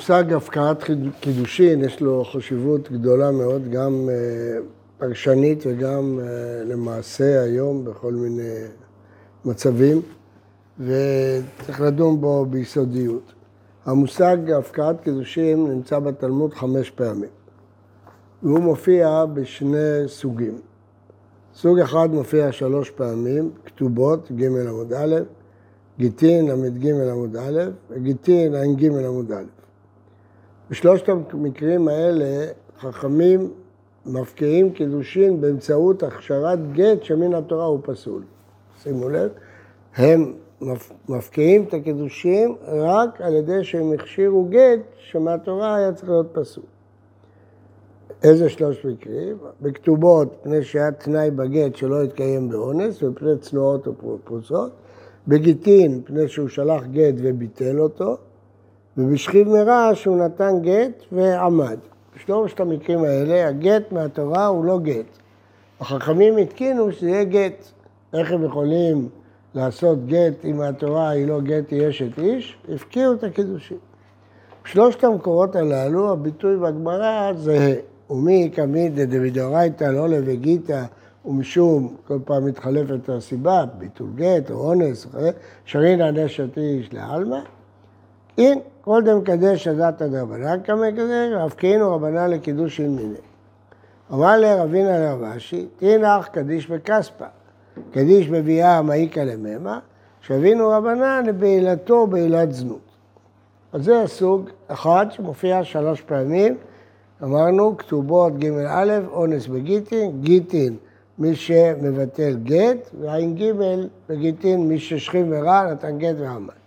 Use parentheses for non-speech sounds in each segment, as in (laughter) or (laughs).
מושג הפקעת קידושין, יש לו חשיבות גדולה מאוד, גם פרשנית וגם למעשה היום בכל מיני מצבים, וצריך לדון בו ביסודיות. המושג הפקעת קידושין נמצא בתלמוד חמש פעמים, והוא מופיע בשני סוגים. סוג אחד מופיע שלוש פעמים, כתובות, ג' עמוד א', גיטין, ל"ג עמוד א', וגיטין, ע"ג עמוד א'. בשלושת המקרים האלה חכמים מפקיעים קידושין באמצעות הכשרת גט שמן התורה הוא פסול. שימו לב, הם מפקיעים את הקידושין רק על ידי שהם הכשירו גט שמהתורה היה צריך להיות פסול. איזה שלוש מקרים? בכתובות, פני שהיה תנאי בגט שלא התקיים באונס, ופני צנועות ופרוצות. בגיטין, פני שהוא שלח גט וביטל אותו. ובשכיב מרע שהוא נתן גט ועמד. בשלושת המקרים האלה, הגט מהתורה הוא לא גט. החכמים התקינו שזה יהיה גט. איך הם יכולים לעשות גט אם התורה היא לא גט היא אשת איש? הפקיעו את הקידושים. בשלושת המקורות הללו, הביטוי בגמרא זהה. ומי כמיד דבדאורייתא לא לווגיתא ומשום כל פעם מתחלפת הסיבה, ביטול גט או אונס, שרינא נשת איש לעלמא. אין, כל דמקדש עדת הדרבנן כמקדש, ואף כאילו רבנן לקידוש של מיני. אמר לרבינה לרבשי, תינך קדיש בכספא. קדיש בביאה מעיקה לממה, שווינו רבנן לבעילתו בעילת זנות. אז זה הסוג אחד שמופיע שלוש פעמים, אמרנו כתובות ג' אונס בגיטין, גיטין מי שמבטל גט, וע"ג בגיטין מי ששכיב ורע נתן גט ועמד.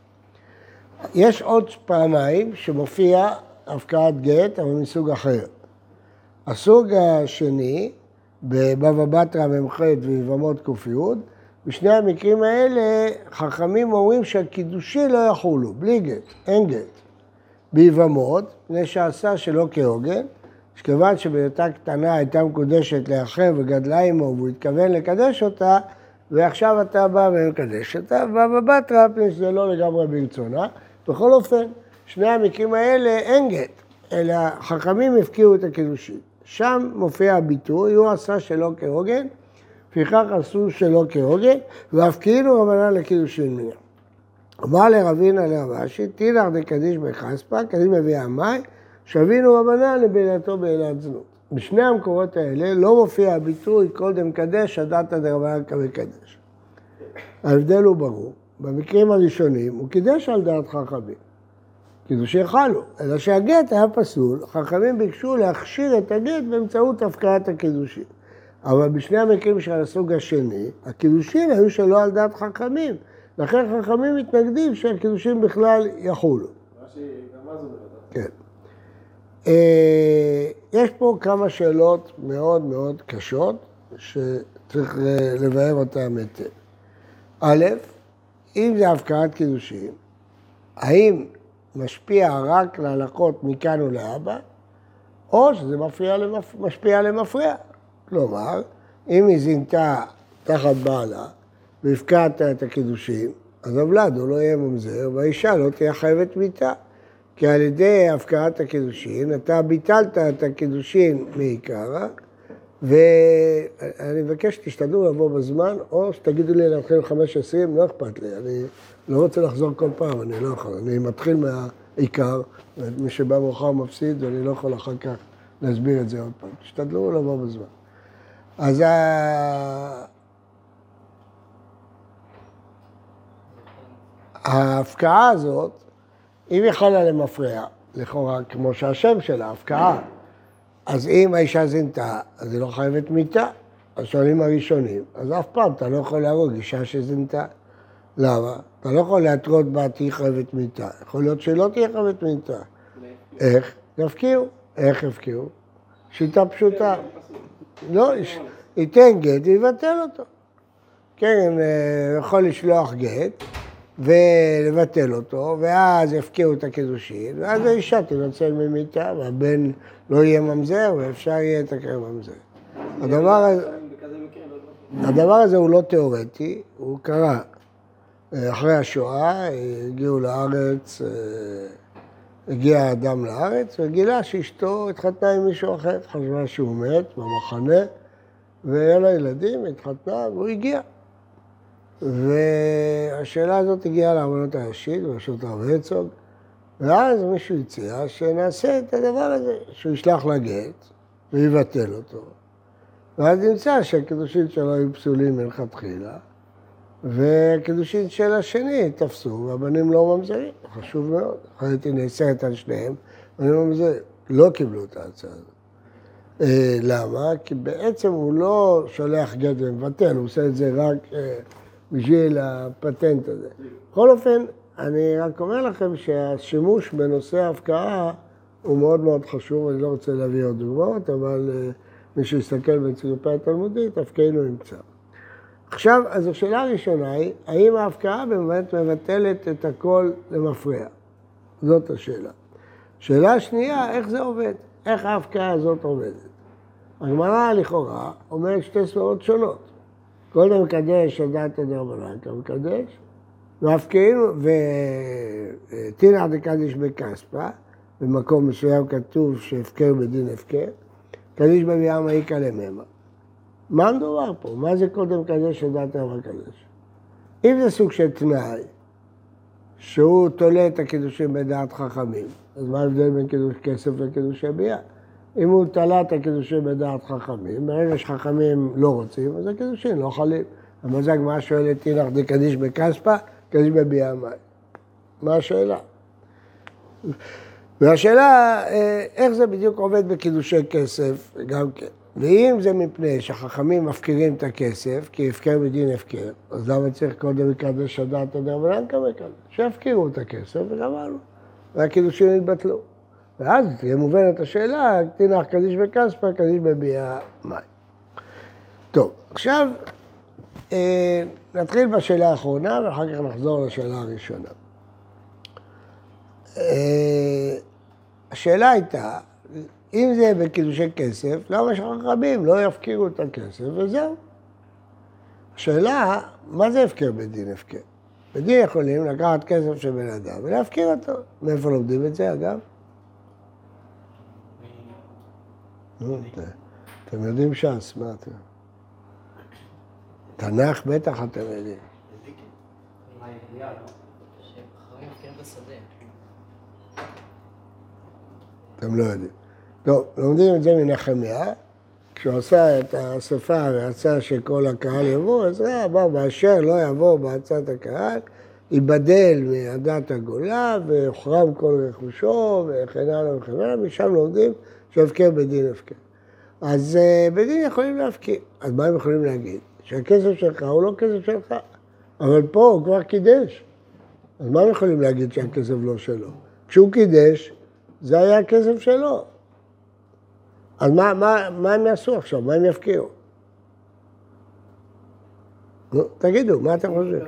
יש עוד פעמיים שמופיע הפקעת גט, אבל מסוג אחר. הסוג השני, בבבא בתרא מ"ח ויבמות ק"י, בשני המקרים האלה חכמים אומרים שהקידושי לא יחולו, בלי גט, אין גט. ביבמות, מפני שעשה שלא כהוגן, שכיוון שבהיותה קטנה הייתה מקודשת לאחר וגדלה עמו והוא התכוון לקדש אותה, ועכשיו אתה בא ומקדש אותה, ובבא בתרא, מפני שזה לא לגמרי ברצונה. בכל אופן, שני המקרים האלה אין גט, אלא חכמים הפקיעו את הקידושין. שם מופיע הביטוי, הוא עשה שלא כהוגן, לפיכך עשו שלא כהוגן, ואף כאילו רבנן לקידושין מניין. אמר לרבינה לרבשי, תילך דקדיש בחספא, קדיש מביאה מים, שווינו רבנן לבינתו בעילת זנות. בשני המקורות האלה לא מופיע הביטוי כל דמקדש, הדתא דרבנן כמקדש. ההבדל הוא ברור. במקרים הראשונים הוא קידש על דעת חכמים. קידושי חלו, אלא שהגט היה פסול, חכמים ביקשו להכשיר את הגט באמצעות הפקעת הקידושים. אבל בשני המקרים של הסוג השני, הקידושים היו שלא על דעת חכמים. לכן חכמים מתנגדים שהקידושים בכלל יחולו. כן. אה, יש פה כמה שאלות מאוד מאוד קשות, שצריך לבאר אותן היטב. א', אם זה הפקעת קידושין, האם משפיע רק להלכות מכאן ולהבא, או שזה מפריע למפ... משפיע למפריע. כלומר, אם היא זינתה תחת בעלה והפקעת את הקידושין, אז הוולד הוא לא יהיה ממזר והאישה לא תהיה חייבת מיתה. כי על ידי הפקעת הקידושין, אתה ביטלת את הקידושין מעיקרא, ואני מבקש שתשתדלו לבוא בזמן, או שתגידו לי להתחיל חמש עשרים, לא אכפת לי, אני לא רוצה לחזור כל פעם, אני לא יכול, אני מתחיל מהעיקר, מי שבא מאוחר מפסיד, ואני לא יכול אחר כך להסביר את זה עוד פעם. תשתדלו לבוא בזמן. אז ההפקעה הזאת, אם היא חלה למפרע, לכאורה, כמו שהשם שלה, הפקעה, אז אם האישה זינתה, אז היא לא חייבת מיתה. אז שואלים הראשונים, אז אף פעם אתה לא יכול להרוג אישה שזינתה. למה? אתה לא יכול להתרות בה תהי חייבת מיתה. יכול להיות שלא תהיה חייבת מיתה. איך? יפקיעו. איך יפקיעו? שיטה פשוטה. לא, ייתן גט ויבטל אותו. כן, יכול לשלוח גט ולבטל אותו, ואז יפקיעו את הקידושין, ואז האישה תנצל ממיתה, והבן לא יהיה ממזר, ואפשר יהיה את לתקן ממזר. הדבר הזה, הדבר הזה הוא לא תיאורטי, הוא קרה. אחרי השואה הגיעו לארץ הגיע האדם לארץ וגילה שאשתו התחתנה עם מישהו אחר, חשבה שהוא מת במחנה, והיה לה ילדים, התחתנה, והוא הגיע. והשאלה הזאת הגיעה להרבנות הראשית בראשות הרב הרצוג, ואז מישהו הציע שנעשה את הדבר הזה, שהוא ישלח לה גט ויבטל אותו. ואז נמצא שהקידושין שלו היו פסולים מלכתחילה, והקידושין של השני תפסו, והבנים לא ממזרים, חשוב מאוד. אחרת היא נאסרת על שניהם, הבנים ממזרים. לא קיבלו את ההצעה הזאת. אה, למה? כי בעצם הוא לא שולח גט ומבטל, הוא עושה את זה רק אה, בשביל הפטנט הזה. בכל אופן, אני רק אומר לכם שהשימוש בנושא ההפקעה הוא מאוד מאוד חשוב, אני לא רוצה להביא עוד דוגמאות, אבל אה, מי שיסתכל באנציקלופיה התלמודית, הפקענו ימצא. עכשיו, אז השאלה הראשונה היא, האם ההפקעה באמת מבטלת את הכל למפרע? זאת השאלה. שאלה שנייה, איך זה עובד? איך ההפקעה הזאת עובדת? הגמרא לכאורה אומרת שתי סברות שונות. קודם מקדש את דעת הדרבנן, אתה מקדש, והפקענו, ותינא דקדיש בכספא, במקום מסוים כתוב שהפקר בדין הפקר, קדיש בביאמה איכא לממה. מה מדובר פה? מה זה קודם קדש לדעת הרב הקדש? אם זה סוג של תנאי, שהוא תולה את הקידושים בדעת חכמים, אז מה ההבדל בין קידוש כסף לקידושי ביאה? אם הוא תלה את הקידושים בדעת חכמים, ברגע שחכמים לא רוצים, אז הקידושים לא חלים. אבל זה הגמרא שואלת, אילך דקדיש בכספא, קדיש בביאה מים. מה השאלה? והשאלה, אה, איך זה בדיוק עובד בקידושי כסף, גם כן. ואם זה מפני שהחכמים מפקירים את הכסף, כי הפקר בדין הפקר, אז למה צריך קודם לקדש הדעת הדרבנן כמקדש? שיפקירו את הכסף וגמרנו, והקידושים יתבטלו. ואז תהיה מובנת השאלה, תנח קדיש בכספא, קדיש בביאה מים. טוב, עכשיו אה, נתחיל בשאלה האחרונה ואחר כך נחזור לשאלה הראשונה. אה, השאלה הייתה, אם זה בקידושי כסף, למה שחכמים לא יפקירו את הכסף וזהו. השאלה, מה זה הפקר בדין הפקר? בדין יכולים לקחת כסף של בן אדם ולהפקיר אותו. מאיפה לומדים את זה, אגב? אתם יודעים ש"ס, מה אתם? תנ"ך בטח אתם יודעים. אתם לא יודעים. טוב, לומדים את זה מנחמיה, כשהוא עשה את האספה ויצא שכל הקהל יבוא, אז ראה, בא באשר לא יבוא בעצת הקהל, ייבדל מעדת הגולה והוחרם כל רכושו וכן הלאה וכן הלאה, משם לומדים שהפקר בדין הפקר. אז אה, בדין יכולים להפקיר. אז מה הם יכולים להגיד? שהכסף שלך הוא לא כסף שלך, אבל פה הוא כבר קידש. אז מה הם יכולים להגיד שהכסף לא שלו? כשהוא קידש, זה היה הכסף שלו. אז מה, מה, מה הם יעשו עכשיו? מה הם יפקיעו? נו, תגידו, מה אתם חושבים?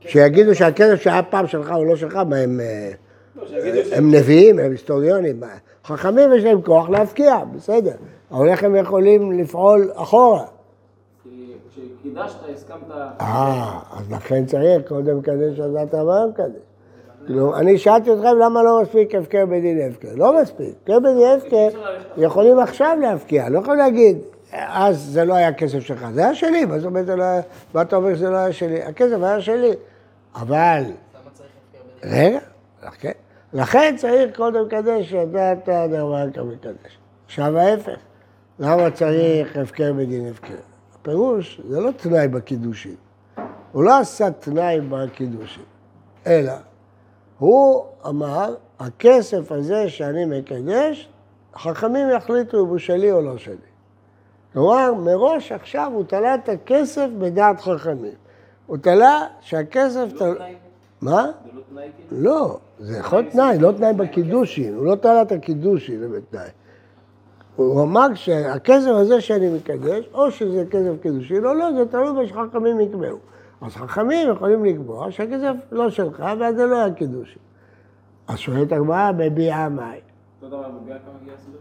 שיגידו שהכסף שהיה פעם שלך הוא לא שלך, מה הם... אה, לא, הם נביאים, הם היסטוריונים. חכמים יש להם כוח להפקיע, בסדר. אבל איך הם יכולים לפעול אחורה? כשקידשת, הסכמת... אה, אז לכן צריך קודם קדש, אז אתה מה קדש. כאילו, אני שאלתי אתכם למה לא מספיק הפקר בדין הפקר. לא מספיק. הפקר בדין הפקר יכולים עכשיו להפקיע, לא יכולים להגיד, אז זה לא היה כסף שלך, זה היה שלי, מה זאת אומרת, לא מה אתה אומר שזה לא היה שלי? הכסף היה שלי. אבל... רגע, כן. לכן צריך קודם קדש שידעת דבר כמקדש. עכשיו ההפך, למה צריך הפקר בדין הפקר? הפירוש, זה לא תנאי בקידושים. הוא לא עשה תנאי בקידושים, אלא הוא אמר, הכסף הזה שאני מקדש, חכמים יחליטו אם הוא שלי או לא שלי. כלומר, מראש עכשיו הוא תלה את הכסף בדעת חכמים. הוא תלה שהכסף... זה לא תנאי? מה? זה לא תנאי כאילו? לא, זה יכול תנאי, לא תנאי בקידושין, הוא לא תלה את הקידושין, זה בתנאי. הוא אמר שהכסף הזה שאני מקדש, או שזה כסף קידושין או לא, זה תלוי מה שחכמים יקבעו. אז חכמים יכולים לקבוע שהכסף לא שלך ואז זה לא היה קידושין. אז שואלת הגמרא, בביאה.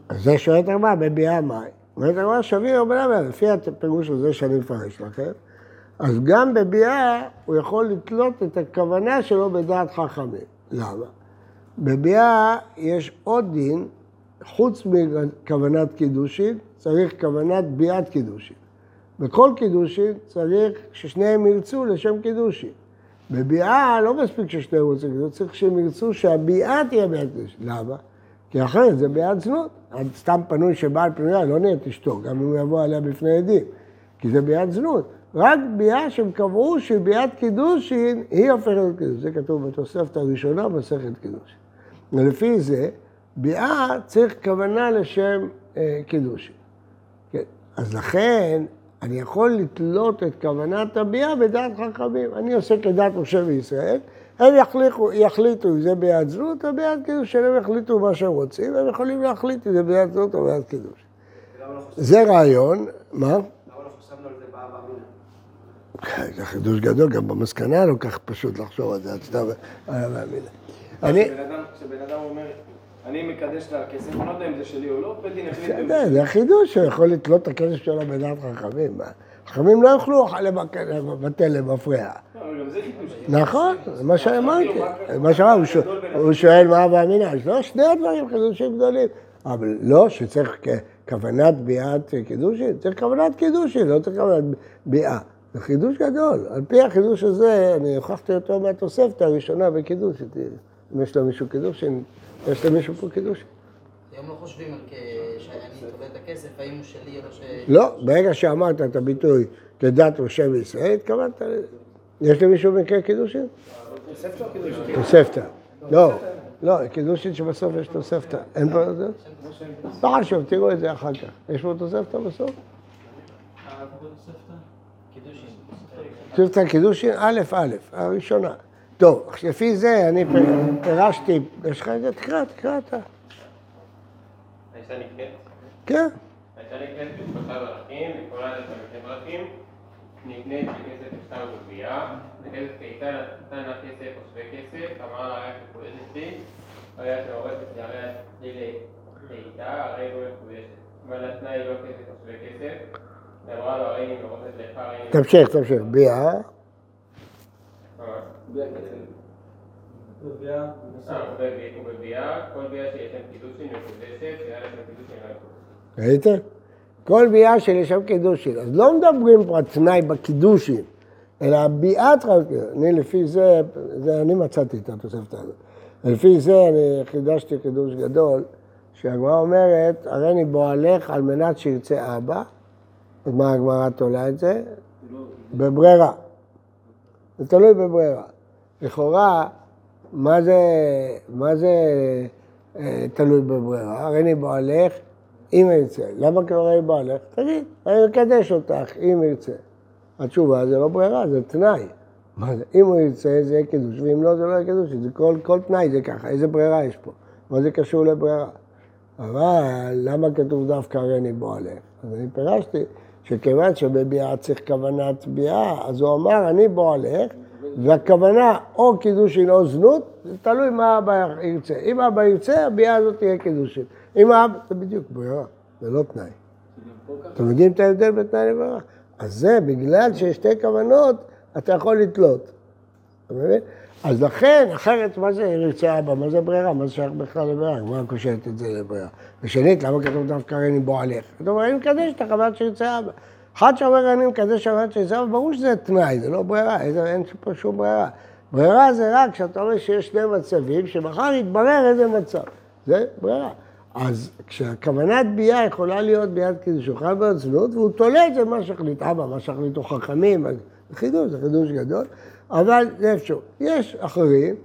אז זה שואלת הגמרא, בביאה מים. אומרת הגמרא, או בלמה, לפי הפירוש הזה שאני מפרש לכם, אז גם בביאה הוא יכול לתלות את הכוונה שלו בדעת חכמים. למה? בביאה יש עוד דין, חוץ מכוונת קידושין, צריך כוונת ביאת קידושין. בכל קידושין צריך ששניהם ירצו לשם קידושין. בביאה לא מספיק ששניהם רוצים קידושין, צריך שהם ירצו שהביאה תהיה ביאת קידושין. למה? כי אחרת זה ביאת זנות. סתם פנוי שבעל פנויה לא נהיית אשתו, גם אם הוא יבוא עליה בפני עדים, כי זה ביאת זנות. רק ביאה שהם קבעו שביאת קידושין היא הופכת לקידושין. זה כתוב בתוספות הראשונה במסכת קידושין. ולפי זה, ביאה צריך כוונה לשם אה, קידושין. כן. אז לכן, אני יכול לתלות את כוונת הביאה בדעת חכמים. אני עושה כדת משה וישראל, הם יחליטו, יחליטו אם זה ביאת זנות או ביאת קידושין, הם יחליטו מה שהם רוצים, הם יכולים להחליט אם זה ביאת זנות או ביאת קידושין. זה רעיון, מה? למה לא חשבנו על זה באבא אמינה? זה חידוש גדול, גם במסקנה לא כך פשוט לחשוב על זה, עד היה מאמין. אני, כשבן אדם- אומר, אני מקדש את הכסף, אני לא יודע אם זה שלי או לא, בית דין החליט... זה החידוש שהוא יכול לתלות את הכסף שלו בדעת חכמים. חכמים לא יוכלו לבטל חידוש. נכון, זה מה שאמרתי. מה- שאמרתי, הוא שואל- מה אבא אמינא, אז לא, שני הדברים חידושים גדולים. אבל לא שצריך כוונת ביאת קידושין, צריך כוונת קידושין, לא צריך כוונת ביאה. זה חידוש גדול. על פי החידוש הזה, אני הוכחתי אותו מהתוספות הראשונה בקידושין. אם יש למישהו קידושין, יש למישהו פה קידושין. היום לא חושבים על כ... שאני תובע את הכסף, האם הוא שלי או לא ש... לא, ברגע שאמרת את הביטוי כדת משה וישראל, התכוונת לזה. יש למישהו מקרה קידושין? תוספות או? תוספתא. לא, לא, קידושין שבסוף יש תוספתא. אין פה את זה? לא חשוב, תראו את זה אחר כך. יש פה תוספתא בסוף? קידושין. תוספתא קידושין א' א', הראשונה. טוב, לפי זה אני פירשתי, יש לך את זה? תקרא, תקרא אתה. נקנית, כן. האישה נקנית בשלושה דרכים, לכל עדת בשני דרכים, נקנית בכסף ושטר וגבייה, בכסף קייטן נתן לה כסף או שווה כסף, אמר לה את מקודשת לי, הרי את מעורבת לי את לאיתה, הרי לא מקודשת. אבל התנאי לא כסף או שווה כסף, ואמרה לו הרי היא מעורבת לך, הרי היא... תמשיך, תמשיך. ביאה. אה, בביאה, ובביאה, כל ביאה שיש להם קידושין מקודשת, שהיה להם קידושין מקודשת. ראית? כל ביאה שלשם קידושין. אז לא מדברים פה על תנאי בקידושין, אלא ביאת חייבת קידושין. אני לפי זה, זה אני מצאתי את התוספת הזאת. ולפי זה אני חידשתי חידוש גדול, שהגמרא אומרת, הריני בועלך על מנת שירצה אבא. אז מה הגמרא תולה את זה? בברירה. זה תלוי בברירה. לכאורה, מה זה, מה זה אה, תלוי בברירה? הריני בועלך אם ירצה. למה כבר הריני בועלך? תגיד, אני מקדש אותך, אם ירצה. התשובה זה לא ברירה, זה תנאי. מה זה? אם הוא ירצה זה יהיה קידוש, ואם לא זה לא יהיה קידוש, זה כל, כל תנאי זה ככה, איזה ברירה יש פה? מה זה קשור לברירה? אבל למה כתוב דווקא הריני בועלך? אז אני פירשתי שכיוון שבביאה צריך כוונת ביאה, אז הוא אמר אני בועלך, והכוונה או קידושין או זנות, זה תלוי מה אבא ירצה. אם אבא ירצה, הביאה הזאת תהיה קידושין. אם אבא, זה בדיוק ברירה, זה לא תנאי. אתם יודעים את ההבדל בין תנאי לברירה? אז זה בגלל שיש שתי כוונות, אתה יכול לתלות. אתה מבין? אז לכן, אחרת, מה זה ירצה אבא? מה זה ברירה? מה זה שייך בכלל לברירה? הגמרא קושרת את זה לברירה. ושנית, למה כתוב דווקא הריני בועלך? אתה אומר, אני מקדש את הכוונת שירצה אבא. אחד שאומר אני מקדש הכוונת שירצה אבא, ברור שזה תנאי, זה לא ברירה, אין פה שום ברירה. ברירה זה רק כשאתה רואה שיש שני מצבים, שמחר יתברר איזה מצב. זה ברירה. אז כשהכוונת ביאה יכולה להיות ביד להיות זנות, והוא תולה את זה מה שהחליט אבא, מה שהחליטו חכמים, זה חידוש, זה חידוש גדול, אבל זה אפשרות. יש אחרים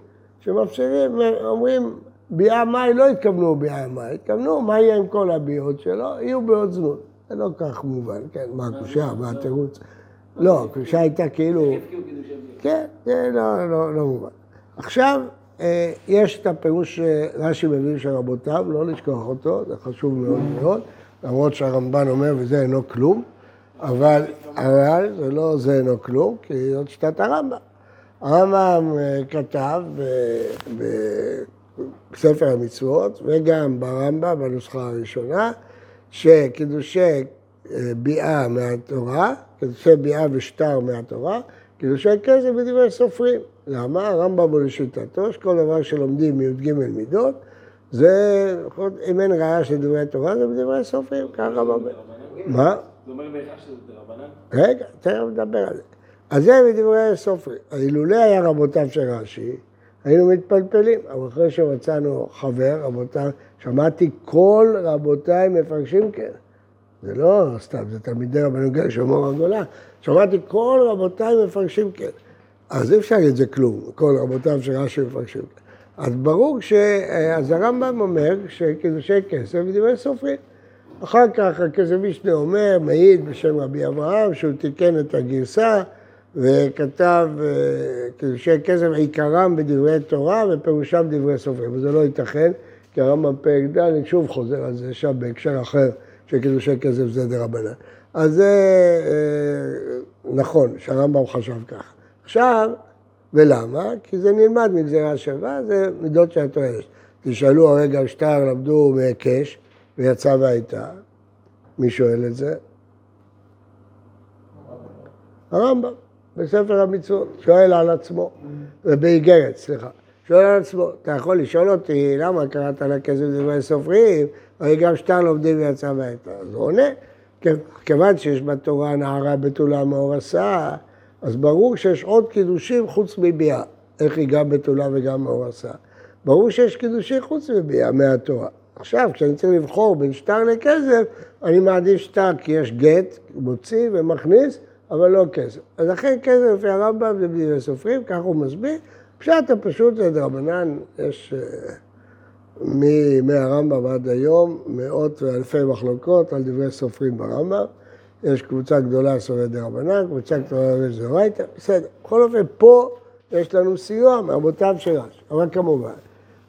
שמפסירים, אומרים, ביאה מאי לא התכוונו ביאה מאי, התכוונו מה יהיה עם כל הביאות שלו, יהיו ביאות זנות. זה לא כך מובן, כן, מה הקושייה, מה התירוץ. לא, הקושייה הייתה כאילו... כן, זה לא, לא, לא מובן. עכשיו, אה, יש את הפירוש שרש"י מביא של רבותיו, לא לשכוח אותו, זה חשוב מאוד מאוד, למרות שהרמב"ן אומר וזה אינו כלום, אבל, זה לא זה אינו כלום, כי זאת שיטת הרמב"ם. הרמב"ם אה, כתב בספר המצוות, וגם ברמב"ם, בנוסחה הראשונה, שקידושי אה, ביאה מהתורה, קידושי ביאה ושטר מהתורה, קידושי כסף בדברי סופרים. למה? הרמב"ם הוא לשיטתו, שכל דבר שלומדים מי"ג מידות, זה, אם אין ראיה של דברי תורה, זה בדברי סופרים, ככה הרמב"ם. מה? זה אומר בהכרח שזה דרבנן? רגע, תכף נדבר על זה. אז זה מדברי סופרים. אילולא היה רבותיו של רש"י, היינו מתפלפלים. אבל אחרי שמצאנו חבר, רבותיו, שמעתי כל רבותיי מפרשים כן. זה לא סתם, זה תלמידי רבנו גל מור הגולה. שמעתי כל רבותיי מפרשים כן. אז אי אפשר להגיד את זה כלום, כל רבותיו של רש"י מפרשים כן. אז ברור ש... אז הרמב"ם אומר שקידושי כסף דברי סופרים. אחר כך הכסף משנה אומר, מעיד בשם רבי אברהם, שהוא תיקן את הגרסה וכתב אה, קידושי כסף עיקרם בדברי תורה ופירושם דברי סופרים. וזה לא ייתכן, כי הרמב"ם פרק ד' שוב חוזר על זה שם בהקשר אחר שקידושי כסף זה דרבנן. אז זה אה, נכון שהרמב"ם חשב ככה. עכשיו, ולמה? כי זה נלמד מגזירה שווה, זה מידות של התועלת. תשאלו הרגע שטר למדו מהיקש ויצא והייתה. מי שואל את זה? הרמב"ם, בספר המצוות, שואל על עצמו, ובאיגרת, סליחה. שואל על עצמו, אתה יכול לשאול אותי למה קראת לכסף דברי סופרים, הרי גם שטר לומדים ויצא והייתה. אז הוא עונה, כיוון שיש בתורה נערה בתולה מאור עשה, אז ברור שיש עוד קידושים חוץ מביאה. איך היא גם בתולה וגם מאור עשה? ברור שיש קידושים חוץ מביאה מהתורה. עכשיו, כשאני צריך לבחור בין שטר לכסף, אני מעדיף שטר כי יש גט, מוציא ומכניס, אבל לא כסף. אז לכן כסף לפי הרמב"ם זה בדברי סופרים, כך הוא מסביר. פשט הפשוט זה דרבנן, יש אה, מימי הרמב"ם עד היום מאות ואלפי מחלוקות על דברי סופרים ברמב"ם. יש קבוצה גדולה סובבת דרבנן, קבוצה סובבת דאורייתא, בסדר. בכל אופן, פה יש לנו סיוע מאבותיו של רש"י. אבל כמובן,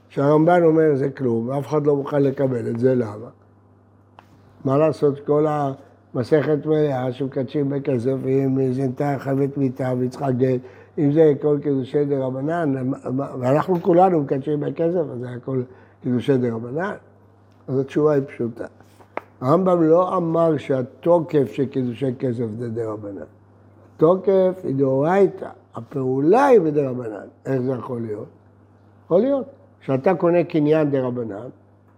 כשהרמב"ן אומר זה כלום, ואף אחד לא מוכן לקבל את זה, למה? מה לעשות, כל המסכת מלאה שמקדשים בכסף, אם זינתה חייבת מיתה וצריכה גט, אם זה כל קידושי דה רבנן, ואנחנו כולנו מקדשים בכסף, אז זה הכל קידושי דה רבנן. אז התשובה היא פשוטה. הרמב"ם לא אמר שהתוקף של קידושי כסף זה רבנן. תוקף היא דאורייתא, הפעולה היא בדה רבנן. איך זה יכול להיות? יכול להיות. כשאתה קונה קניין דה רבנן,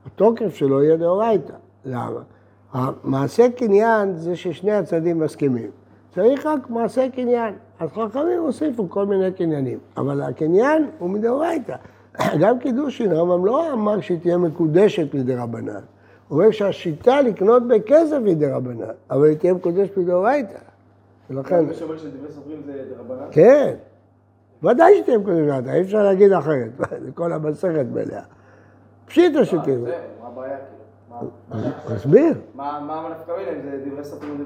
התוקף שלו יהיה דאורייתא. למה? המעשה קניין זה ששני הצדדים מסכימים. צריך רק מעשה קניין. אז חכמים הוסיפו כל מיני קניינים, אבל הקניין הוא מדאורייתא. (coughs) גם קידושין, הרמב"ם לא אמר שהיא תהיה מקודשת מדי רבנן. הוא אומר שהשיטה לקנות בכסף היא דרבנן, אבל היא תהיה מקודשת מדאורייתא. ולכן... מי שאומר שדברי סופרים זה דרבנן? כן, ודאי שתהיה מקודשת מדאורייתא, אי אפשר להגיד אחרת, (laughs) זה כל המסכת מלאה. פשיטא שתהיה. זהו, מה הבעיה? תסביר. מה הנפקא מינה אם זה דברי סופרים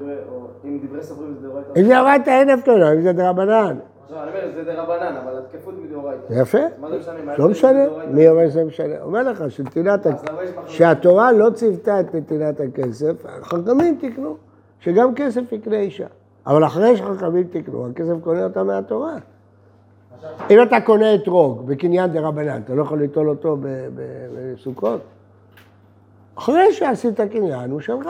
אם דברי סופרים זה דאורייתא? אם זה דאורייתא אין הבדל, אם זה דרבנן. עכשיו אני אומר, זה דרבנן, אבל התקפות מדאורייתא. יפה. מה זה משנה? לא משנה? מי אומר שזה משנה? אומר לך? שהתורה לא ציוותה את נתינת הכסף, החכמים תקנו, שגם כסף יקנה אישה. אבל אחרי שחכמים תקנו, הכסף קונה אותה מהתורה. אם אתה קונה אתרוג בקניין דה רבנן, אתה לא יכול ליטול אותו ב- ב- בסוכות? אחרי שעשית קניין, הוא שלך.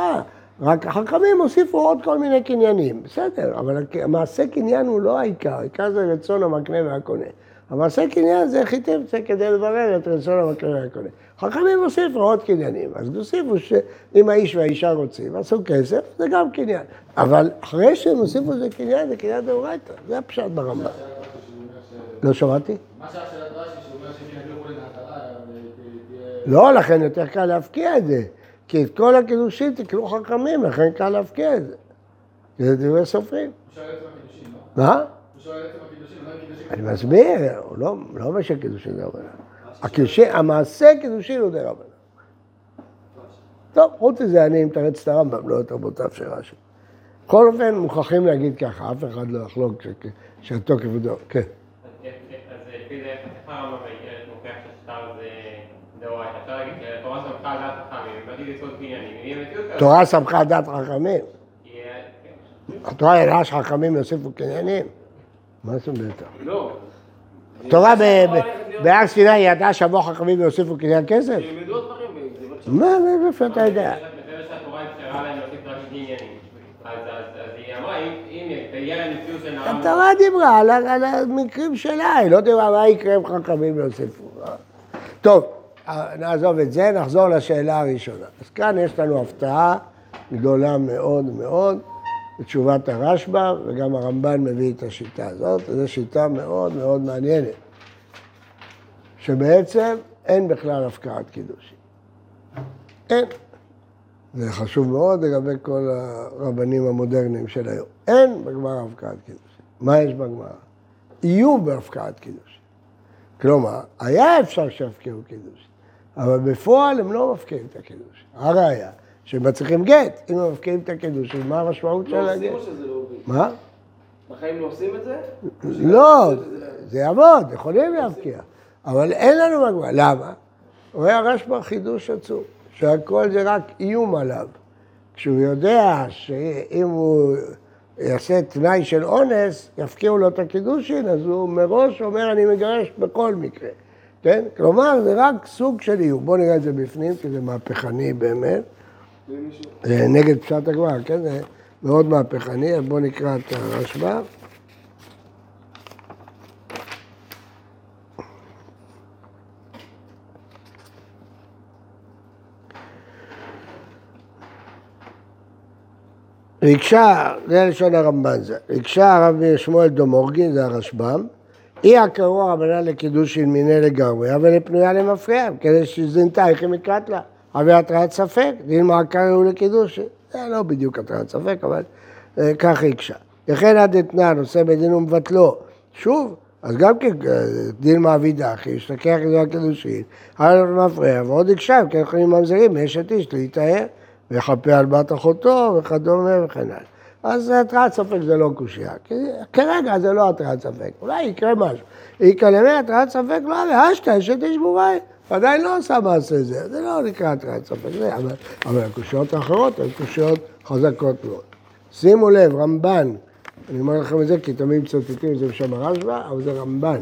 רק החכמים הוסיפו עוד כל מיני קניינים, בסדר, אבל המעשה קניין הוא לא העיקר, העיקר זה רצון המקנה והקונה. המעשה קניין זה היא תרצה כדי לברר את רצון המקנה והקונה. חכמים הוסיפו עוד קניינים, אז הוסיפו שאם האיש והאישה רוצים, עשו כסף, זה גם קניין. אבל אחרי שהם הוסיפו זה קניין, זה קניין דאורייתא, זה הפשט ברמב"ם. לא שמעתי? מה שהיה שאלת רש"י, שהוא אומר שאם יביאו חולי מההתחלה, תהיה... לא, לכן יותר קל להפקיע את זה. כי את כל הקידושים תקנו חכמים, לכן קל להפקיע את זה. זה דברי סופרים. לא? מה? לא. אני מסביר, הוא לא, לא אומר שקידושין זה רבנן. הקידושין, המעשה קידושין הוא דה רבנן. טוב, חוץ מזה אני מתרץ את הרמב"ם, לא את רבותיו של רש"י. בכל אופן, מוכרחים להגיד ככה, אף אחד לא יחלוק שהתוקף הוא דו... כן. אז לפי זה, איך הרמב"ם מוכיח ששטר זה שהתורה סמכה על דעת חכמים. תורה כן. התורה ידעה שחכמים יוסיפו קניינים? מה זאת אומרת? לא. התורה בהר סיני ידעה שיבוא חכמים ויוסיפו קניין כסף? ילמדו עוד דברים. מה, מאיפה אתה יודע? התורה דיברה על, המקרים שלה, היא לא דיברה מה יקרה אם חכמים יוסיפו. טוב, אה, נעזוב את זה, נחזור לשאלה הראשונה. אז כאן יש לנו הפתעה גדולה מאוד מאוד בתשובת הרשב"א, וגם הרמב"ן מביא את השיטה הזאת, וזו שיטה מאוד מאוד מעניינת, שבעצם אין בכלל הפקעת קידושין. אין. זה חשוב מאוד לגבי כל הרבנים המודרניים של היום. אין בגמרא הפקעת קידושין. מה יש בגמרא? איום בהפקעת קידושין. כלומר, היה אפשר שיפקיעו קידושין, אבל בפועל הם לא מפקיעים את הקידושין. הראיה, שהם מצריכים גט. אם הם מפקיעים את הקידושין, מה המשמעות של לא עושים הגט? או שזה לא עובד? מה? בחיים לא עושים את זה? לא, זה יעבוד, יכולים להבקיע, אבל אין לנו מגבלה. למה? רואה הרשב"א חידוש עצום, שהכל זה רק איום עליו. כשהוא יודע שאם הוא יעשה תנאי של אונס, יפקיעו לו את הקידושין, אז הוא מראש אומר, אני מגרש בכל מקרה. כן? כלומר, זה רק סוג של איום. בואו נראה את זה בפנים, כי זה מהפכני באמת. זה נגד פשט הגמרא, כן? זה מאוד מהפכני, אז בואו נקרא את הרשב"א. ריגשה, זה לשון הרמב"ן זה, ריגשה הרב שמואל דומורגין, זה הרשב"ם, היא הקרוע רבנן לקידושין מיני לגמרי, אבל היא פנויה למפריע, כדי שזינתה איך היא מקראת לה. אבל התרעת ספק, דין מעקר הוא לקידושין. זה לא בדיוק התרעת ספק, אבל אה, כך היא הקשה. וכן עד אתנן, עושה בדין ומבטלו. שוב, אז גם כן אה, דין מעבידה, אחי, השתכח את זה הקידושין, לא מפריע, ועוד הקשה, כן יכולים ממזרים, מאשת איש להיטהר, ויכפה על בת אחותו וכדומה וכן הלאה. אז התרעת ספק זה לא קושייה, כרגע זה לא התרעת ספק, אולי יקרה משהו. יקלמי התרעת ספק לא הרי אשתא אשת איש בוראי, עדיין לא עשה מעשה זה, זה לא נקרא התרעת ספק, זה, אבל, אבל הקושיות האחרות הן קושיות חזקות מאוד. שימו לב, רמב"ן, אני אומר לכם את זה כי תמיד מצטטים את זה בשם הרשב"א, אבל זה רמב"ן.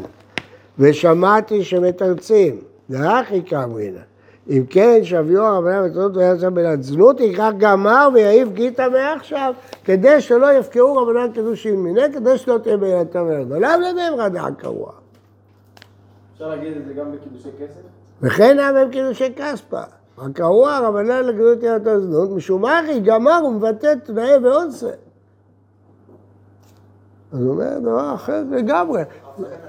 ושמעתי שמתרצים, דאחי כאמרינא. אם כן, שביו הרבנן ותנות ויצא בלעד זנות, ייקח גמר ויעיף גיתא מעכשיו, כדי שלא יפקעו רבנן קידושין מיני, כדי שלא תהיה בעילתם. עולם להם רדע קרוע. אפשר להגיד את זה גם בקידושי כסף? וכן היה בהם קידושי כספא. הקרוע רבנן לגדות ילדו זנות, משום מה אחי גמר ומבטא תנאי ועונשי. אז הוא אומר דבר אחר לגמרי.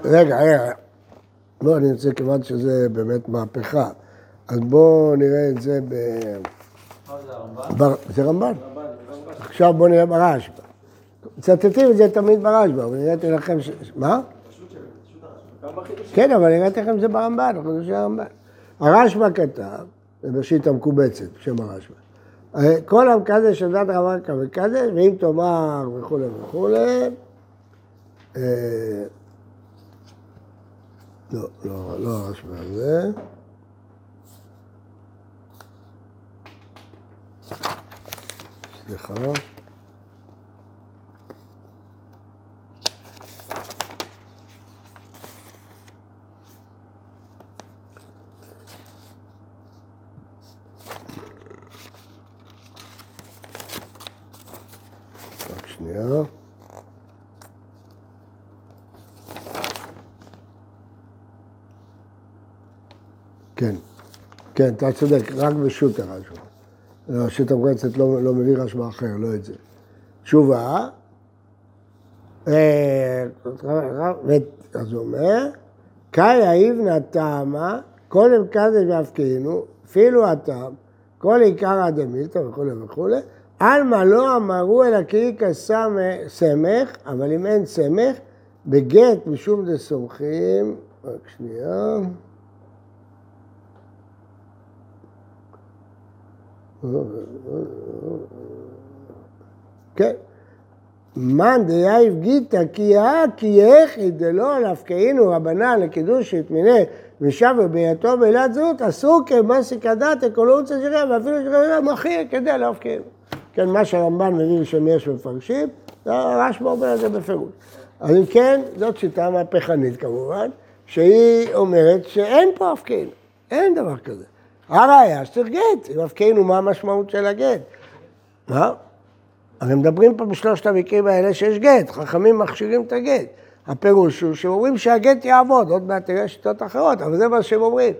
רגע, רגע. לא, אני רוצה, כיוון שזה באמת מהפכה, אז בואו נראה את זה ב... זה רמב"ן. עכשיו בואו נראה ברשב"א. מצטטים את זה תמיד ברשב"א, אבל הראיתי לכם ש... מה? כן, אבל הראיתי לכם זה ברמב"ן, בחידושי הרמב"ן. הרשב"א כתב, זה בראשית המקובצת, בשם הרשב"א. אה, כל המקדש של דת רבן כמקדש, ואם תאמר וכולי וכולי, אה, לא, לא, לא הרשב"א הזה. סליחה. רק שנייה. כן, כן, אתה צודק, רק בשו"ת הרשב"א. לא, שו"ת המקצת לא, לא מביא רשב"א אחר, לא את זה. תשובה, אה, אז הוא אומר, קאי האיבנא טעמה, כל אמקדש ואפקינו, אפילו הטעם, כל עיקר דמילתא וכולי וכולי, עלמא לא אמרו אלא כאיכא סמך, אבל אם אין סמך, בגט משום דסומכים, רק שנייה. כן. מאן דייב גיתא כי הא כי יחי דלא נפקאינו רבנן לקידוש יתמיני ושבו ביתו בעילת זהות, אסור כמסיק הדת אקולוציה שלהם, ואפילו שכם מכיר כדי להפקאינו. כן, מה שהרמב"ן מביא בשם יש מפרשים, הרשב"א אומר את זה בפירוש. אז אם כן, זאת שיטה מהפכנית כמובן, שהיא אומרת שאין פה הפקאינו, אין דבר כזה. הראיה שצריך גט, אם הפקאינו מה המשמעות של הגט. מה? הרי מדברים פה בשלושת המקרים האלה שיש גט, חכמים מכשירים את הגט. הפירוש הוא שאומרים שהגט יעבוד, עוד מעט תראה שיטות אחרות, אבל זה מה שהם אומרים.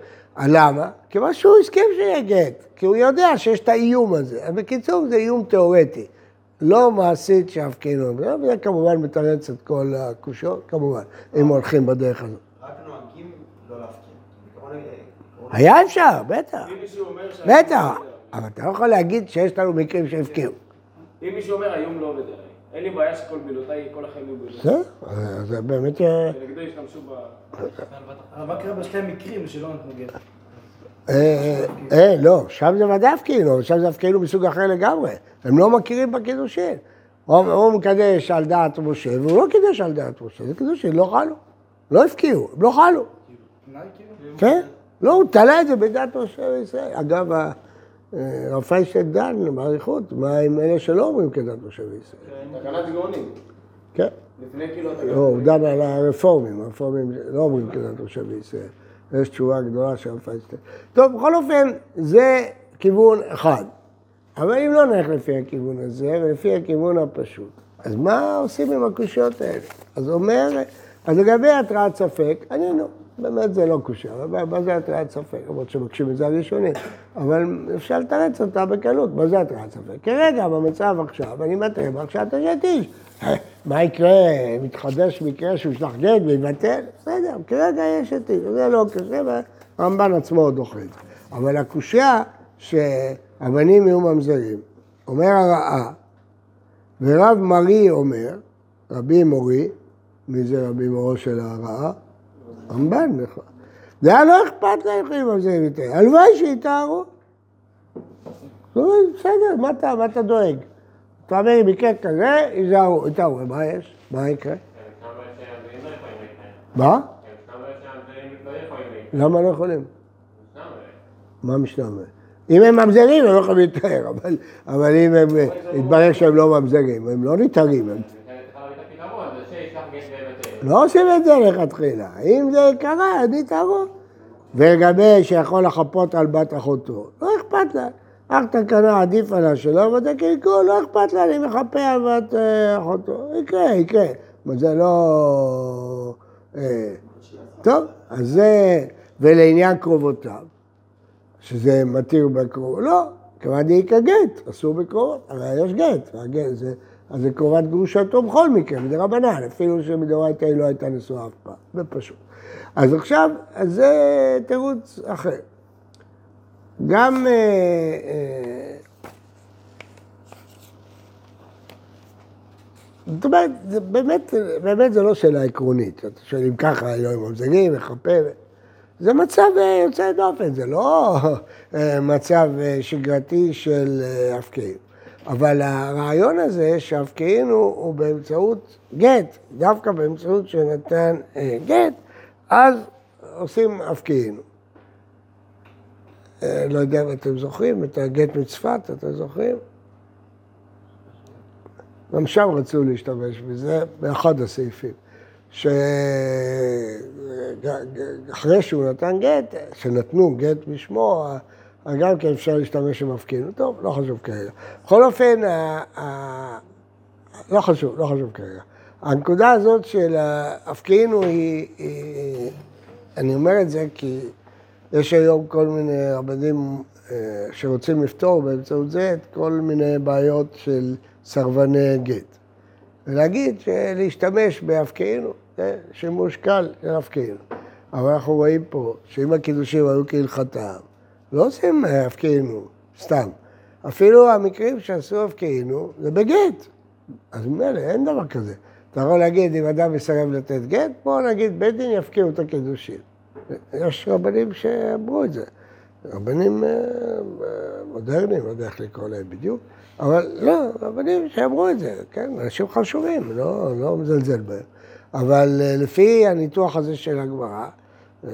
למה? כיוון שהוא הסכים שיהיה גט, כי הוא יודע שיש את האיום הזה. אז בקיצור, זה איום תיאורטי, לא מעשית שיפקינו. וזה כמובן מתרץ את כל הקושיות, כמובן, אם הולכים בדרך הזאת. רק נוהגים לא להפקיר. היה אפשר, בטח, בטח, אבל אתה לא יכול להגיד שיש לנו מקרים שהפקיעו. אם מישהו אומר היום לא עובד עליי, אין לי בעיה שכל מילותיי, כל החיים יהיו בילותיי. בסדר, אז זה באמת... אה, ונגדו ישתמשו ב... אבל מה קרה בשתי המקרים שלא נתנו גט? אה, אה, לא, שם זה ודאי הפקיענו, שם זה הפקיענו מסוג אחר לגמרי. הם לא מכירים בקידושין. הוא מקדש על דעת משה, והוא לא קידש על דעת משה, זה קידושין, לא חלו. לא הפקיעו, הם לא חלו. כאילו? כן? לא, הוא תלה את זה בדעת משה וישראל. אגב, ה- אה, פיינשטיין דן באריכות, מה עם אלה שלא אומרים כדת משה וישראל? תקנת גאונים. כן. לפני כאילו... לא, הוא דן על הרפורמים, הרפורמים לא אומרים כדת משה וישראל. יש תשובה גדולה של רב פיינשטיין. טוב, בכל אופן, זה כיוון אחד. אבל אם לא נלך לפי הכיוון הזה, ולפי הכיוון הפשוט, אז מה עושים עם הקושיות האלה? אז אומר, אז לגבי התרעת ספק, ענינו, באמת זה לא קושייה, אבל מה זה התרעת ספק? למרות שמקשים את זה הראשונים, אבל אפשר לתרץ אותה בקלות, מה זה התרעת ספק? כרגע, במצב עכשיו, אני מתרה בהרשעת השתיש. מה יקרה, מתחדש מקרה שהוא ישלח גט ויבטל? בסדר, כרגע יש עתיד, זה לא קשה, והרמב"ן עצמו עוד את זה. אבל הקושייה שהבנים יהיו ממזרים, אומר הרעה, ורב מרי אומר, רבי מורי, מי זה רבי מורו של הרעה? רמב"ן, נכון. זה היה לא אכפת להם יכולים ממזרים יותר, הלוואי שיתארו. בסדר, מה אתה, דואג? אתה אומר, אם יקרה כזה, ייזהרו, יתארו, מה יש? מה יקרה? מה? למה לא יכולים? מה אומרת? אם הם ממזרים, הם לא יכולים להתאר, אבל, אם הם, יתברר שהם לא ממזרים, הם לא נתארים. הם ניתן לך את הפתרון, זה שישלח גט ויבטל. לא עושים את זה לכתחילה. אם זה קרה, אז נתארו. ולגבי שיכול לחפות על בת אחותו, לא אכפת לה. אך תקנה עדיף עליה שלא, ואתה קלקול, לא אכפת לה, אני מחפה על בת אה, אחותו. יקרה, יקרה. אבל זה לא... אה, טוב, אז זה... ולעניין קרובותיו, שזה מתיר בקרוב, לא, כיוון דאיכא גט, אסור בקרובות, הרי יש גט, והגט זה, אז זה קרובת גרושתו בכל מקרה, מדרבנן, אפילו שמדאורייתא היא לא הייתה נשואה אף פעם, זה פשוט. אז עכשיו, אז זה תירוץ אחר. גם... אה, אה, זאת אומרת, זה באמת, באמת זה לא שאלה עקרונית. אתה שואל אם ככה, לא עם ממזגים, מחפה. זה מצב אה, יוצא דופן, זה לא אה, מצב שגרתי של הפקעים. אבל הרעיון הזה שהפקעים הוא, הוא באמצעות גט, דווקא באמצעות שנתן אה, גט, אז עושים הפקעים. אה, לא יודע אם אתם זוכרים, את הגט מצפת, אתם זוכרים? גם שם רצו להשתמש בזה, באחד הסעיפים. שאחרי שהוא נתן גט, שנתנו גט בשמו, אז גם כן אפשר להשתמש במפקיענו. טוב, לא חשוב כרגע. בכל אופן, ה- ה- לא חשוב, לא חשוב כרגע. הנקודה הזאת של ההפקיענו היא, היא, אני אומר את זה כי יש היום כל מיני רבנים אה, שרוצים לפתור באמצעות זה את כל מיני בעיות של סרבני גט. ולהגיד שלהשתמש בהפקענו, זה שימוש קל של. אבל אנחנו רואים פה שאם הקידושים היו כהלכתם, לא עושים הפקענו סתם. אפילו המקרים שעשו הפקענו זה בגט. אז ממילא אין דבר כזה. אתה יכול להגיד, אם אדם מסרב לתת גט, בואו נגיד, בית דין יפקיעו את הקידושים. יש רבנים שאמרו את זה. רבנים אה, מודרניים, לא יודע איך לקרוא להם בדיוק, אבל לא, רבנים שאמרו את זה, כן, אנשים חשובים, לא, לא מזלזל בהם. אבל אה, לפי הניתוח הזה של הגמרא, אה,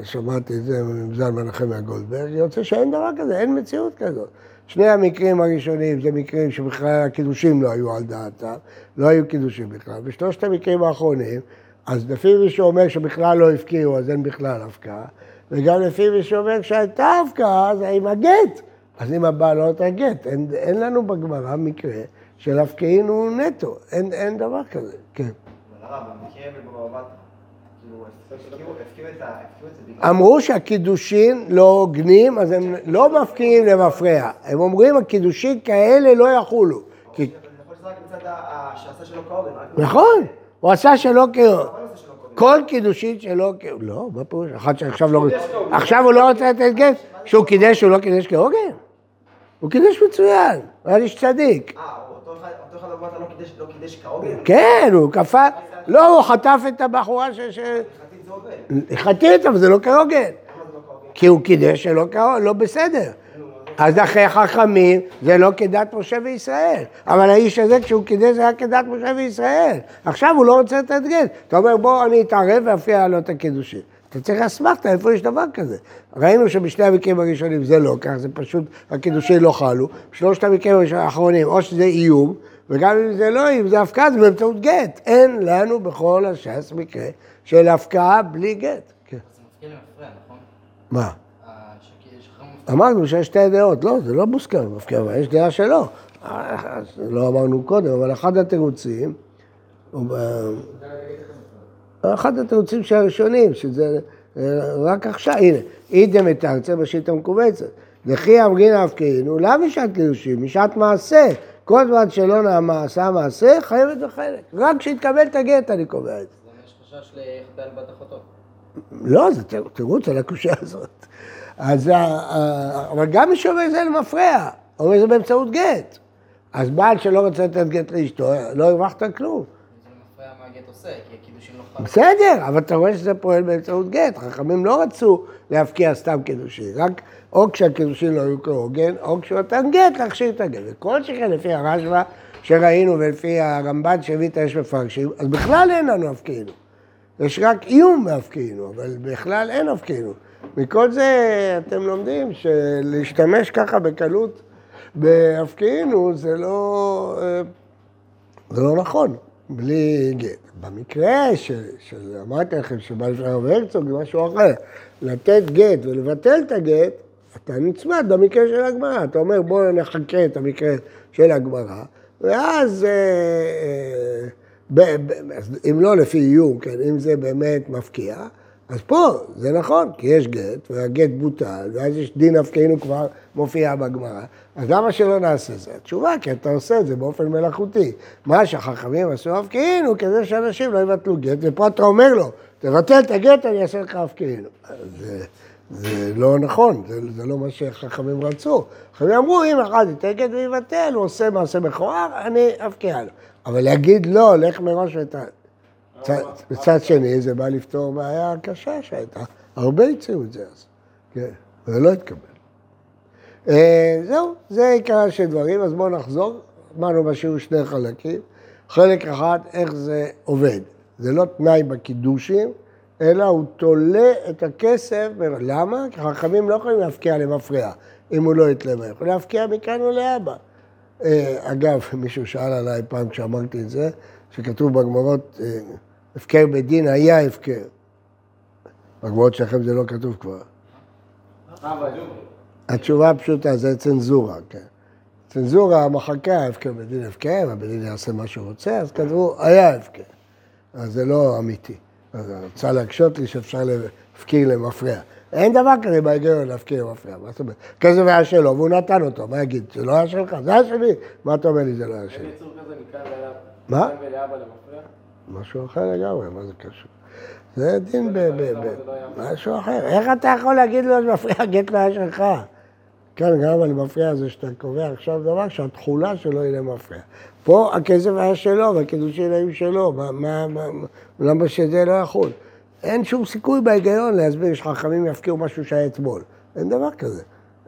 שמעתי את זה מזלמן נחמיה גולדברג, יוצא שאין דבר כזה, אין מציאות כזאת. שני המקרים הראשונים זה מקרים שבכלל הקידושים לא היו על דעתם, לא היו קידושים בכלל. ושלושת המקרים האחרונים, אז לפי מי שאומר שבכלל לא הפקיעו, אז אין בכלל הפקעה, וגם לפי מי שאומר שהייתה הפקעה, אז עם הגט. אז אם הבעל לא נותן גט, אין, אין לנו בגמרא מקרה שלהפקיעין הוא נטו, אין, אין דבר כזה, כן. הרב, במקרה בבבא אמרו שהקידושין לא הוגנים, אז הם לא מפקיעים למפרע. הם אומרים הקידושין כאלה לא יחולו. נכון, הוא עשה שלא כ... אבל לא. כל קידושין שלא כ... לא, מה פירוש? אחד שעכשיו לא... עכשיו הוא לא רוצה לתת גט? שהוא קידש, הוא לא קידש כהוגן? הוא קידש מצוין, הוא היה איש צדיק. אה, בתרא לא קידש- לא קידש כהוגן? כן, הוא קפא... לא, הוא חטף את הבחורה ש... חטאת, אבל זה לא כהוגן. לא? כי הוא קידש שלא כהוגן, לא בסדר. אז אחרי חכמים זה לא כדת משה וישראל. אבל האיש הזה כשהוא קידש זה היה כדת משה וישראל. עכשיו הוא לא רוצה לתת גט. אתה אומר בוא אני אתערב ואפריע לו את הקידושין. אתה צריך אסמכתה, איפה יש דבר כזה? ראינו שבשני המקרים הראשונים זה לא כך, זה פשוט, הקידושין לא חלו. בשלושת המקרים האחרונים, או שזה איום, וגם אם זה לא איום, זה הפקעה, זה באמצעות גט. אין לנו בכל הש"ס מקרה של הפקעה בלי גט. כן. נכון? מה? אה. אמרנו שיש שתי דעות, לא, זה לא מוסכם, מפקיע, אבל יש דעה שלו. אז לא אמרנו קודם, אבל אחד התירוצים, ב- אחד התירוצים של הראשונים, שזה אה, רק עכשיו, הנה, אידם את ארצה בשיטה המכווצת. וכי אמרינא הפקיעינו, לאו משעת קידושים, משעת מעשה. כל זמן שלא נעמה עשה מעשה, חייבת בחלק. רק כשהתקבל את הגט אני קובע את זה. יש חשש לחטא על בת אחותו? לא, זה תיר- תירוץ על הקושייה הזאת. אז, אבל גם מי שאומר זה למפרע, אומר זה באמצעות גט. אז בעל שלא רוצה לתת גט לאשתו, לא הרווחת כלום. הגט עושה, כי הקידושים לא חל. בסדר, אבל אתה רואה שזה פועל באמצעות גט. חכמים לא רצו להפקיע סתם קידושין, רק או כשהקידושין לא היו כהוגן, או כשהוא נתן גט להכשיר את הגט. וכל שכן לפי הרשב"א שראינו ולפי הרמב"ן שהביא את האש מפרשים, אז בכלל אין לנו הפקיענו. יש רק איום בהפקיענו, אבל בכלל אין הפקיענו. מכל זה אתם לומדים שלהשתמש ככה בקלות בהפקיענו זה לא, אה, זה לא נכון, בלי גט. במקרה של, של אמרתי לכם לפני הרב הרצוג זה משהו אחר. לתת גט ולבטל את הגט, אתה נצמד במקרה של הגמרא. אתה אומר בואו נחכה את המקרה של הגמרא, ואז... אה, אה, ב- ב- אם לא לפי איום, כן, אם זה באמת מפקיע, אז פה זה נכון, כי יש גט, והגט בוטל, ואז יש דין הפקיענו כבר מופיע בגמרא, אז למה שלא נעשה זה? התשובה, כי אתה עושה את זה באופן מלאכותי. מה שהחכמים עשו הפקיענו, כדי שאנשים לא יבטלו גט, ופה אתה אומר לו, תבטל את הגט, אני אעשה לך הפקיענו. זה, זה לא נכון, זה, זה לא מה שחכמים רצו. חכמים אמרו, אם אחד ייתן גט ויבטל, הוא עושה מעשה מכוער, אני אפקיע לו. אבל להגיד לא, לך מראש ואתה... צד- מצד שני, זה בא לפתור בעיה קשה שהייתה. הרבה הציעו את זה אז. כן, וזה לא התקבל. אה, זהו, זה עיקר של דברים, אז בואו נחזור. אמרנו בשיעור שני חלקים. חלק אחד, איך זה עובד. זה לא תנאי בקידושים, אלא הוא תולה את הכסף. למה? כי חכמים לא יכולים להפקיע למפרע, אם הוא לא יתלמה. יכולים להפקיע מכאן ולהבא. אה, אגב, מישהו שאל עליי פעם כשאמרתי את זה, שכתוב בגמרות, אה, הפקר בדין היה הפקר. בגמרות שלכם זה לא כתוב כבר. התשובה הפשוטה, זה צנזורה, כן. צנזורה מחקה הפקר בדין הפקר, הבדין יעשה מה שהוא רוצה, אז כתבו היה הפקר. אז זה לא אמיתי. אז רוצה להקשות לי שאפשר להפקיר למפרע. אין דבר כזה בהיגיון להפקיר למפרע, מה זאת אומרת? כסף היה שלו והוא נתן אותו, מה יגיד? זה לא היה שלך? זה היה שלי. מה אתה אומר לי זה לא היה שלי? מה? משהו אחר לגמרי, מה זה קשור? זה דין ב... לא היה משהו אחר. איך אתה יכול להגיד לו שמפריע גט לא היה שלך? כן, גם על מפריע זה שאתה קובע עכשיו דבר שהתכולה שלו היא למפריע. פה הכסף היה שלו והקידושין היו שלו, מה, מה, מה, למה שזה לא יחול? אין שום סיכוי בהיגיון להסביר שחכמים יפקיעו משהו שהיה אתמול. אין דבר כזה.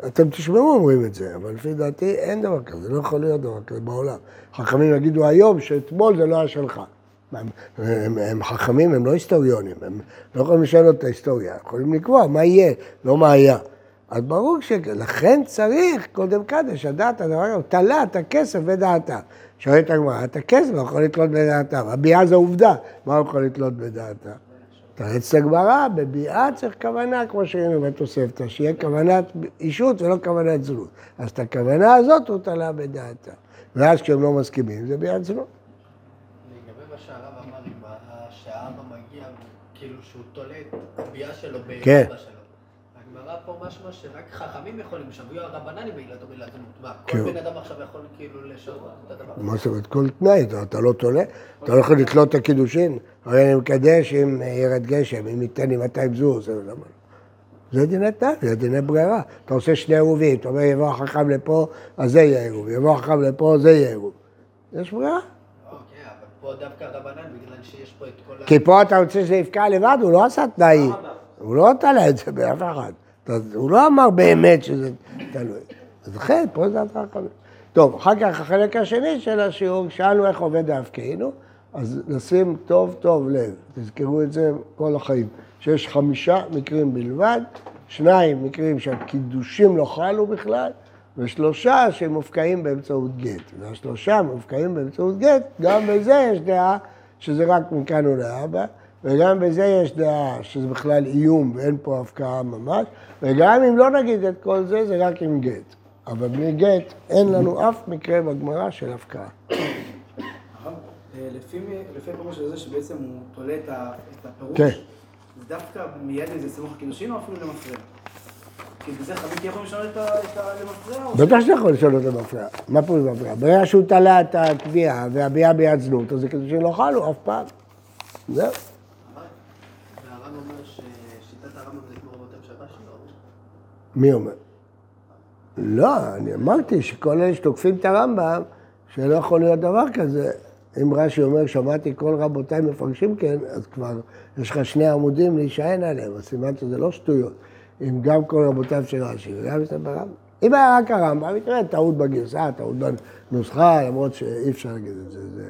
אתם תשמעו אומרים את זה, אבל לפי דעתי אין דבר כזה, לא יכול להיות דבר כזה בעולם. חכמים יגידו היום שאתמול זה לא היה שלך. הם, הם, הם חכמים, הם לא היסטוריונים, הם לא יכולים לשנות את ההיסטוריה, יכולים לקבוע מה יהיה, לא מה היה. אז ברור שלכן צריך קודם קדש, הדעת הדבר הזה, תלה את הכסף בדעתה. שואלת הגמרא, את הכסף לא יכול לתלות בדעתה, הביאה זו עובדה, מה הוא יכול לתלות בדעתה? תרץ לגמרא, בביאה צריך כוונה, כמו שראינו בתוספתא, שיהיה כוונת אישות ולא כוונת זנות. אז את הכוונה הזאת הוא תלה בדעתה. ואז כשהם לא מסכימים, זה ביד זנות. לגבי מה שהרב אמר, שהאבא מגיע, כאילו שהוא תולה את הביאה שלו כן. באבא שלו. פה משמע שרק חכמים יכולים, שביעו הרבננים בעילתו בעילת זנות. מה, כן. כל בן אדם עכשיו יכול כאילו לשנות את הדבר הזה? מה זאת אומרת? כל תנאי, אתה- לא תולה, אתה לא יכול לתלות את הקידושין. הרי אני מקדש אם ירד גשם, אם ייתן לי 200 זוז, זה למה לא? זה דיני תנאי, זה דיני ברירה. אתה עושה שני עירובים, אתה אומר יבוא החכם לפה, אז זה יהיה עירוב, יבוא החכם לפה, זה יהיה עירוב. יש ברירה. אוקיי, אבל פה דווקא הרבנן, בגלל שיש פה את כל ה... כי פה אתה רוצה שזה יפקע לבד, הוא לא עשה תנאי. הוא לא תלה את זה באף אחד. הוא לא אמר באמת שזה תלוי. אז לכן, פה זה הדבר החכמים. טוב, אחר כך החלק השני של השיעור, שאלנו איך עובד ההפקעינו, אז נשים טוב טוב לב, תזכרו את זה כל החיים, שיש חמישה מקרים בלבד, שניים מקרים שהקידושים לא חלו בכלל, ושלושה שמופקעים באמצעות גט. והשלושה מופקעים באמצעות גט, גם בזה יש דעה שזה רק מכאן ולהבא, וגם בזה יש דעה שזה בכלל איום ואין פה הפקעה ממש, וגם אם לא נגיד את כל זה, זה רק עם גט. אבל בלי גט אין לנו אף מקרה בגמרא של הפקעה. הרב, אה, לפי הפירוש הזה שבעצם הוא תולה את את הפירוש, כן. זה דווקא מיד איזה סמוך הקידושין או אפילו למפרע? כי בזה חביתי יכול לשנות את את ש- בטח שאתה יכול לשאול אותו מפריע. מה פירוש מפריע? ברגע שהוא תלה את הקביעה והביאה ביד זנות, אז זה קידושין לא חלו אף פעם. זהו. והרב אומר ששיטת הרמב"ם זה כמו רבותיהם של רש"י, לא? מי אומר? לא, אני אמרתי שכל אלה שתוקפים את הרמב"ם, שלא יכול להיות דבר כזה. אם רש"י אומר, שמעתי כל רבותיי מפרשים כן, אז כבר יש לך שני עמודים להישען עליהם, אז סימן שזה לא שטויות. אם גם כל רבותיו של רש"י וגם יש ברמב"ם. אם היה רק הרמב"ם, יקרה טעות בגרסה, טעות בנוסחה, למרות שאי אפשר להגיד את זה. זה...